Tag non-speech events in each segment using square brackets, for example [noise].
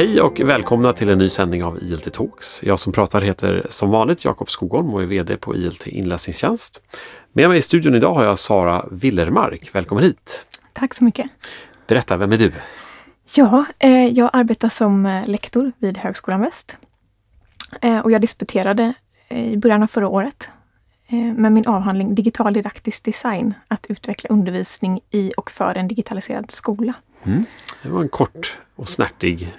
Hej och välkomna till en ny sändning av ILT Talks. Jag som pratar heter som vanligt Jakob Skogholm och är VD på ILT Inläsningstjänst. Med mig i studion idag har jag Sara Willermark. Välkommen hit! Tack så mycket! Berätta, vem är du? Ja, eh, jag arbetar som eh, lektor vid Högskolan Väst. Eh, och jag disputerade i början av förra året med min avhandling Digital didaktisk design, att utveckla undervisning i och för en digitaliserad skola. Mm. Det var en kort och snärtig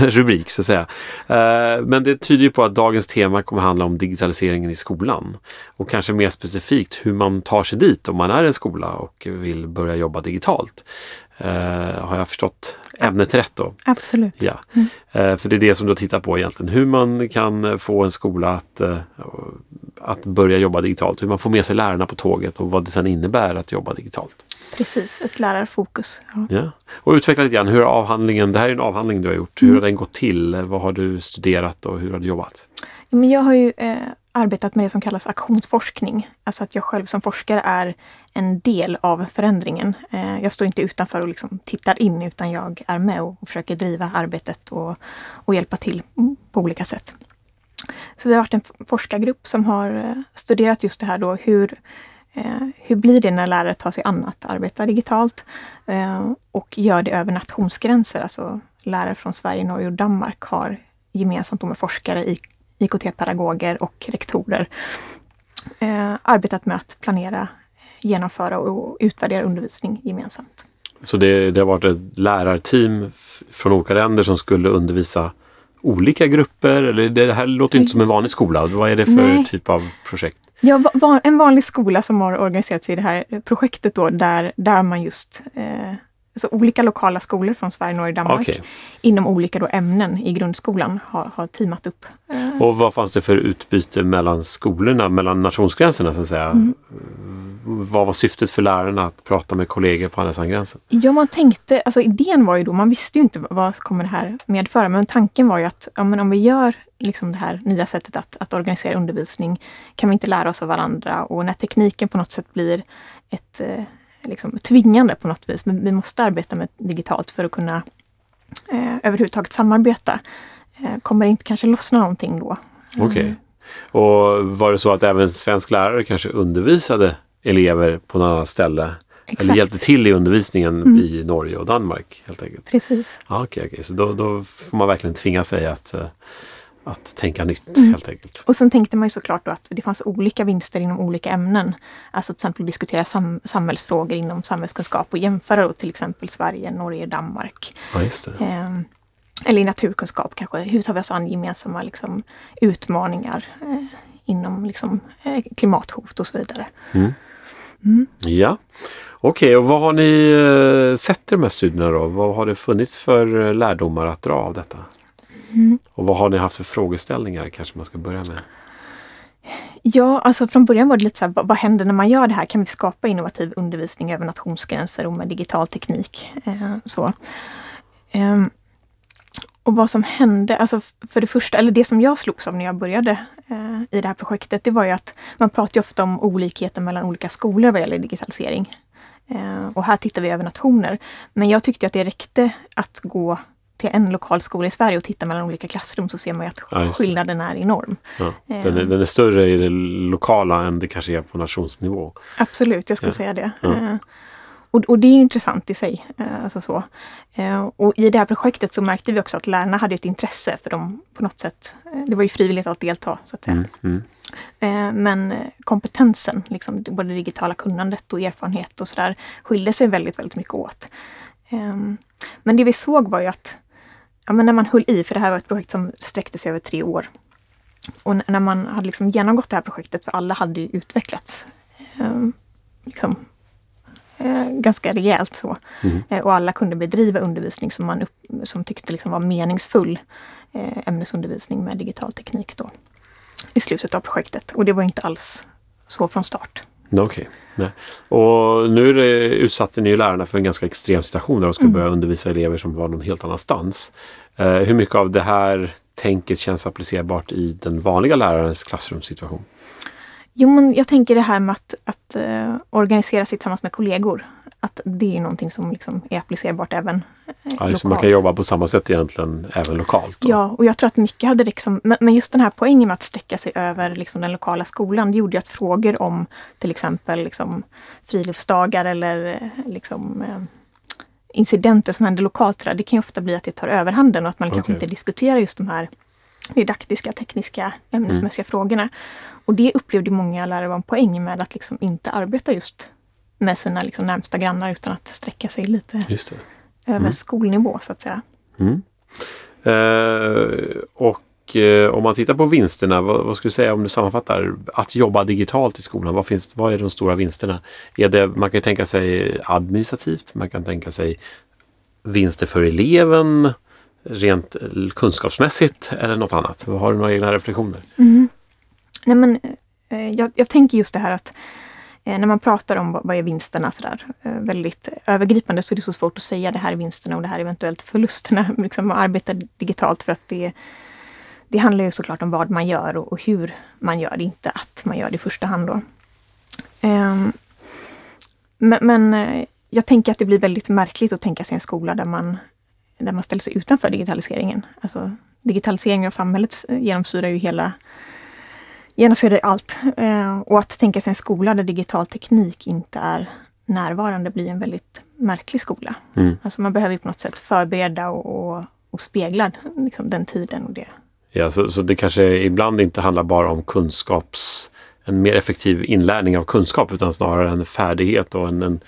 rubrik så att säga. Eh, men det tyder ju på att dagens tema kommer handla om digitaliseringen i skolan. Och kanske mer specifikt hur man tar sig dit om man är en skola och vill börja jobba digitalt. Uh, har jag förstått ämnet rätt då? Absolut. Ja. Mm. Uh, för det är det som du tittar på egentligen. Hur man kan få en skola att, uh, att börja jobba digitalt. Hur man får med sig lärarna på tåget och vad det sedan innebär att jobba digitalt. Precis, ett lärarfokus. Ja. ja. Och utveckla lite grann, hur avhandlingen, det här är en avhandling du har gjort. Hur har den gått till? Vad har du studerat och hur har du jobbat? Men jag har ju eh, arbetat med det som kallas aktionsforskning. Alltså att jag själv som forskare är en del av förändringen. Eh, jag står inte utanför och liksom tittar in utan jag är med och, försöker driva arbetet och, och hjälpa till på olika sätt. Så vi har varit en forskargrupp som har eh, studerat just det här då, hur, eh, hur blir det när lärare tar sig an att arbeta digitalt och gör det över nationsgränser? Alltså lärare från Sverige, Norge och Danmark har gemensamt med forskare, i IKT-pedagoger och rektorer eh, arbetat med att planera, genomföra och utvärdera undervisning gemensamt. Så det, det har varit ett lärarteam från olika länder som skulle undervisa olika grupper? Eller det här låter inte som en vanlig skola. Vad är det för Nej. typ av projekt? Ja, en vanlig skola som har organiserat sig i det här projektet då, där, där man just eh, alltså olika lokala skolor från Sverige, Norge, Danmark okay. inom olika då ämnen i grundskolan har, har teamat upp. Eh. Och vad fanns det för utbyte mellan skolorna, mellan nationsgränserna så att säga? Mm. Vad var syftet för lärarna att prata med kollegor på andra sidan gränsen? Ja, man tänkte, alltså idén var ju då, man visste ju inte vad kommer det här medföra, men tanken var ju att ja, men om vi gör liksom det här nya sättet att, att organisera undervisning, kan vi inte lära oss av varandra? Och när tekniken på något sätt blir ett eh, liksom, tvingande på något vis, men vi måste arbeta med digitalt för att kunna eh, överhuvudtaget samarbeta. Eh, kommer det inte kanske lossna någonting då? Okej. Okay. Mm. Och var det så att även svensk lärare kanske undervisade elever på något annat ställe? Exakt. Eller hjälpte till i undervisningen mm. i Norge och Danmark helt enkelt? Precis. Ah, Okej, okay, okay. så då, då, får man verkligen tvinga sig att uh, att tänka nytt mm. helt enkelt. Och sen tänkte man ju såklart då att det fanns olika vinster inom olika ämnen. Alltså till exempel diskutera sam samhällsfrågor inom samhällskunskap och jämföra då till exempel Sverige, Norge, Danmark. Ja. Eh, eller i naturkunskap kanske. Hur tar vi oss an gemensamma liksom, utmaningar eh, inom liksom, eh, klimathot och så vidare. Mm. Mm. Ja, okej okay, och vad har ni eh, sett i de här studierna då? Vad har det funnits för eh, lärdomar att dra av detta? Mm. Och vad har ni haft för frågeställningar kanske man ska börja med? Ja, alltså från början var det lite så här, vad händer när man gör det här? Kan vi skapa innovativ undervisning över nationsgränser och med digital teknik? Eh, så. Eh, och vad som hände, alltså för det första, eller det som jag slogs av när jag började eh, i det här projektet, det var ju att man pratar ju ofta om olikheten mellan olika skolor vad gäller digitalisering. Eh, och här tittar vi över nationer. Men jag tyckte att det räckte att gå till en lokal skola i Sverige och tittar mellan olika klassrum så ser man att ja, skillnaden är enorm. Ja. Den, är, eh. den, är, större i det lokala än det kanske är på nationsnivå. Absolut, jag skulle ja. säga det. Eh, och, och, det är intressant i sig. Eh, alltså så. Och i det här projektet så märkte vi också att lärarna hade ett intresse för dem på något sätt. Det var ju frivilligt att delta så att säga. Mm, mm. Men kompetensen, liksom, både det digitala kunnandet och erfarenhet och sådär, skilde sig väldigt, väldigt mycket åt. Men det vi såg var ju att ja, men när man höll i, för det här var ett projekt som sträckte sig över tre år. Och när man hade liksom genomgått det här projektet, för alla hade ju utvecklats eh, liksom, eh, ganska rejält så. Mm. Eh, och alla kunde bedriva undervisning som man upp, som tyckte liksom var meningsfull eh, ämnesundervisning med digital teknik då. I slutet av projektet. Och det var inte alls så från start. Okej. Okay. Och nu är det, utsatte ni lärarna för en ganska extrem situation där de ska mm. börja undervisa elever som var någon helt annanstans. Eh, hur mycket av det här tänket känns applicerbart i den vanliga lärarens klassrumssituation? Jo, men jag tänker det här med att, att uh, organisera sig tillsammans med kollegor. Att det är någonting som liksom är applicerbart även eh, Ja, lokalt. så man kan jobba på samma sätt egentligen även lokalt. Då. Ja, och jag tror att mycket hade liksom, men just den här poängen med att sträcka sig över liksom den lokala skolan, det gjorde ju att frågor om till exempel liksom friluftsdagar eller eh, liksom eh, incidenter som händer lokalt, det kan ju ofta bli att det tar överhanden och att man kanske Okej. inte diskuterar just de här didaktiska, tekniska, ämnesmässiga frågorna. Och det upplevde många lärare var en poäng med att liksom inte arbeta just med sina liksom närmsta grannar utan att sträcka sig lite över skolnivå så att säga. Mm. Eh, och eh, om man tittar på vinsterna, vad, vad skulle du säga om du sammanfattar att jobba digitalt i skolan? Vad, finns, vad är de stora vinsterna? Är det, man kan tänka sig administrativt, man kan tänka sig vinster för eleven, rent eh, kunskapsmässigt eller något annat? Har du några egna reflektioner? Nej, men, eh, jag, jag tänker just det här att Eh, när man pratar om vad, är vinsterna sådär, eh, väldigt övergripande så är det så svårt att säga det här är vinsterna och det här är eventuellt förlusterna. [laughs] Liksom att arbeta digitalt för att det, det handlar ju såklart om vad man gör och, och hur man gör det, inte att man gör det i första hand. Då. Ehm, men men eh, jag tänker att det blir väldigt märkligt att tänka sig en skola där man, där man ställer sig utanför digitaliseringen. Alltså, digitaliseringen av samhället genomsyrar ju hela genomsyrar allt. Eh, och att tänka sig en skola där digital teknik inte är närvarande blir en väldigt märklig skola. Mm. Alltså man behöver på något sätt förbereda och, och, spegla liksom, den tiden och det. Ja, så, så det kanske ibland inte handlar bara om kunskaps... En mer effektiv inlärning av kunskap utan snarare en färdighet och en, en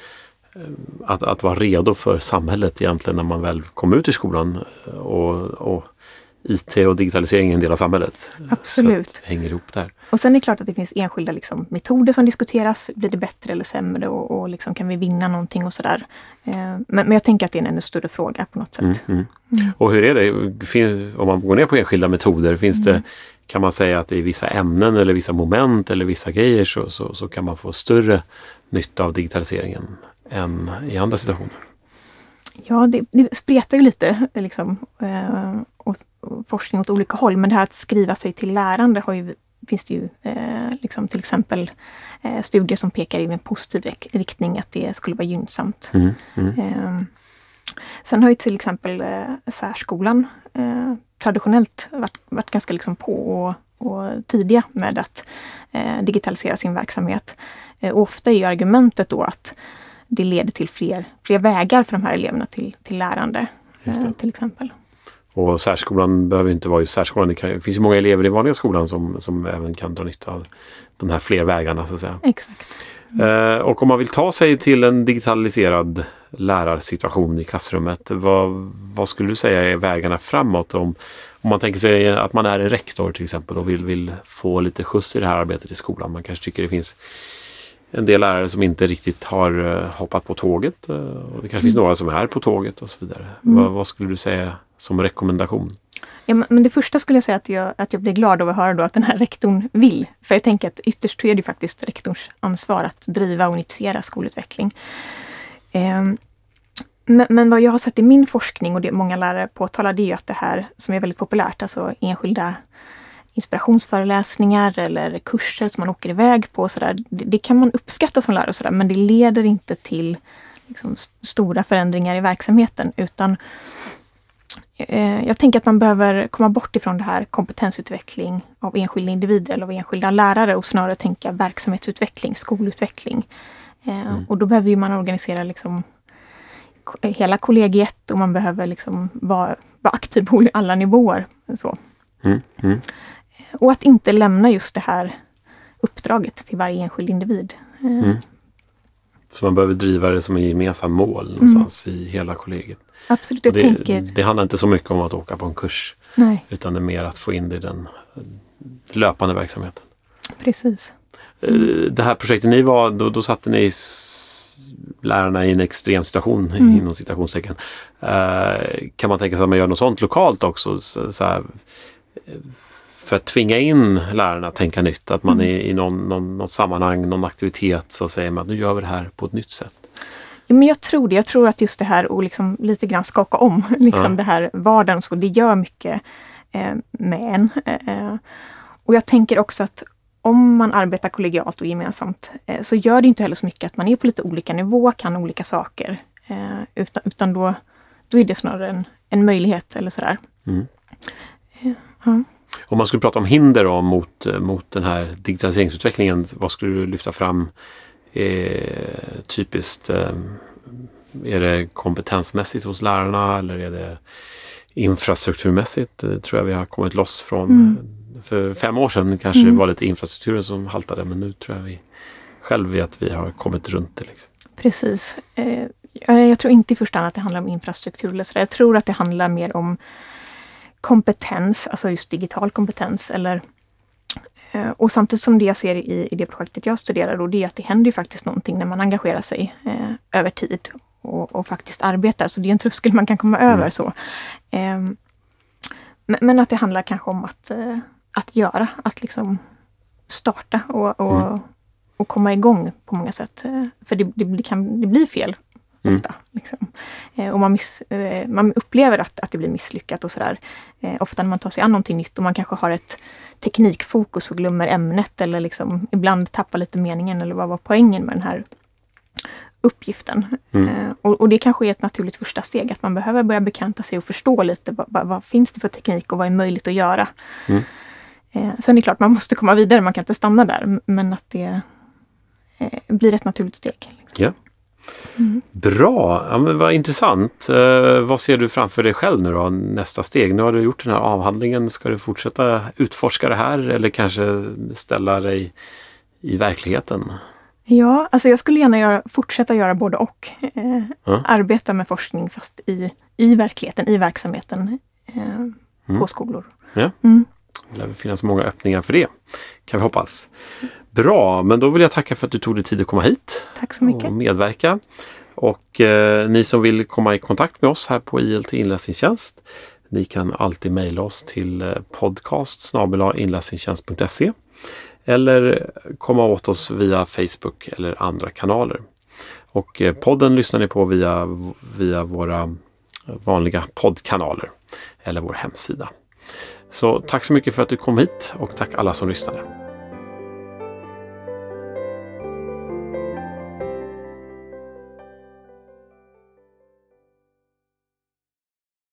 eh, att, att vara redo för samhället egentligen när man väl kommer ut i skolan. Och, och IT och digitalisering är en del av samhället. Absolut. Så det hänger ihop där. Och sen är det klart att det finns enskilda liksom, metoder som diskuteras. Blir det bättre eller sämre och, och liksom, kan vi vinna någonting och sådär. Eh, men, men jag tänker att det är en ännu större fråga på något sätt. Mm, mm. Och hur är det, finns, om man går ner på enskilda metoder, finns det, kan man säga att i vissa ämnen eller vissa moment eller vissa grejer så, så, så kan man få större nytta av digitaliseringen än i andra situationer? Ja, det, det spretar ju lite liksom, eh, åt, forskning åt olika håll. Men det här att skriva sig till lärande har ju, finns det ju eh, liksom till exempel eh, studier som pekar i en positiv rik- riktning, att det skulle vara gynnsamt. Mm, mm. Eh, sen har ju till exempel eh, särskolan eh, traditionellt varit, varit ganska liksom på och, och tidiga med att eh, digitalisera sin verksamhet. Ofta är argumentet då att det leder till fler, fler vägar för de här eleverna till, till lärande. Eh, till exempel. Och särskolan behöver inte vara just särskolan. Det, kan, det finns ju många elever i vanliga skolan som, som även kan dra nytta av de här fler vägarna så att säga. Exakt. Eh, och om man vill ta sig till en digitaliserad lärarsituation i klassrummet, vad, vad skulle du säga är vägarna framåt? Om, om man tänker sig att man är en rektor till exempel och vill, vill få lite skjuts i det här arbetet i skolan. Man kanske tycker det finns en del lärare som inte riktigt har eh, hoppat på tåget eh, och det kanske finns några som är på tåget och så vidare. Vad, vad skulle du säga som rekommendation? Ja, men det första skulle jag säga att jag, att jag blir glad av att höra då att den här rektorn vill. För jag tänker att ytterst är det faktiskt rektorns ansvar att driva och initiera skolutveckling. Ehm, men, men vad jag har sett i min forskning och det många lärare påtalar, det är ju att det här som är väldigt populärt, alltså enskilda inspirationsföreläsningar eller kurser som man åker iväg på. Så där, det, det kan man uppskatta som lärare, och så där, men det leder inte till liksom, st- stora förändringar i verksamheten. Utan eh, jag tänker att man behöver komma bort ifrån det här kompetensutveckling av enskilda individer eller av enskilda lärare och snarare tänka verksamhetsutveckling, skolutveckling. Eh, Och då behöver man organisera liksom ko- hela kollegiet och man behöver liksom vara, vara aktiv på alla nivåer. Så. Mm, mm. Och att inte lämna just det här uppdraget till varje enskild individ. Eh, Mm. Så man behöver driva det som en gemensam mål någonstans i hela kollegiet. Absolut, jag det, tänker... det handlar inte så mycket om att åka på en kurs Nej, utan det är mer att få in det i den eh, löpande verksamheten. precis. Eh, Det här projektet ni var, då, då satte ni lärarna i en extrem situation Mm. inom citationstecken. Eh, kan man tänka sig att man gör något sånt lokalt också? Så, så här, för att tvinga in lärarna att tänka nytt, att man Mm. är i någon, någon, något sammanhang, någon aktivitet så säger man att nu gör vi det här på ett nytt sätt. Ja, men jag tror det. Jag tror att just det här och liksom lite grann skaka om [laughs] liksom Ja. det här vardagen, så det gör mycket eh, med en. Eh, och jag tänker också att om man arbetar kollegialt och gemensamt eh, så gör det inte heller så mycket att man är på lite olika nivå, kan olika saker. Eh, utan, utan då, då är det snarare en, en möjlighet eller sådär. Mm. Eh, ja. Om man skulle prata om hinder då, mot, mot den här digitaliseringsutvecklingen, vad skulle du lyfta fram eh, typiskt? Eh, är det kompetensmässigt hos lärarna eller är det infrastrukturmässigt? Det tror jag vi har kommit loss från. Mm. För fem år sedan kanske mm. det var lite infrastrukturen som haltade men nu tror jag vi själv att vi har kommit runt det. Liksom. Precis. Eh, jag tror inte i första hand att det handlar om infrastruktur. Jag tror att det handlar mer om kompetens, alltså just digital kompetens. Eller, eh, och samtidigt som det jag ser i, i det projektet jag studerar, då, det är att det händer ju faktiskt någonting när man engagerar sig eh, över tid och, och, faktiskt arbetar. Så det är en tröskel man kan komma mm. över. så. Eh, men, men, att det handlar kanske om att, eh, att göra, att liksom starta och, och, mm. och komma igång på många sätt. Eh, för det, det, kan, det blir fel Mm. Ofta, liksom. eh, och man, miss, eh, man upplever att, att det blir misslyckat och sådär. Eh, ofta när man tar sig an någonting nytt och man kanske har ett teknikfokus och glömmer ämnet eller liksom ibland tappar lite meningen eller vad var poängen med den här uppgiften. Mm. Eh, och, och, det kanske är ett naturligt första steg, att man behöver börja bekanta sig och förstå lite vad, vad, finns det för teknik och vad är möjligt att göra. Mm. Eh, sen är det klart, man måste komma vidare, man kan inte stanna där, men att det eh, blir ett naturligt steg. Liksom. Yeah. Mm. Bra, ja, men vad intressant. Eh, vad ser du framför dig själv nu då, nästa steg? Nu har du gjort den här avhandlingen. Ska du fortsätta utforska det här eller kanske ställa dig i verkligen? Ja, alltså jag skulle gärna göra, fortsätta göra både och. Eh, ja. Arbeta med forskning fast i, i verkligheten, i verksamheten eh, mm. på skolor. Ja. Mm. Det lär finnas många öppningar för det, kan vi hoppas. Bra, men då vill jag tacka för att du tog dig tid att komma hit. Tack så mycket. Och medverka. Och eh, ni som vill komma i kontakt med oss här på ILT inläsningstjänst. Ni kan alltid mejla oss till eh, podcast inläsningstjänst.se eller komma åt oss via Facebook eller andra kanaler. Och eh, podden lyssnar ni på via, via våra vanliga poddkanaler eller vår hemsida. Så tack så mycket för att du kom hit och tack alla som lyssnade.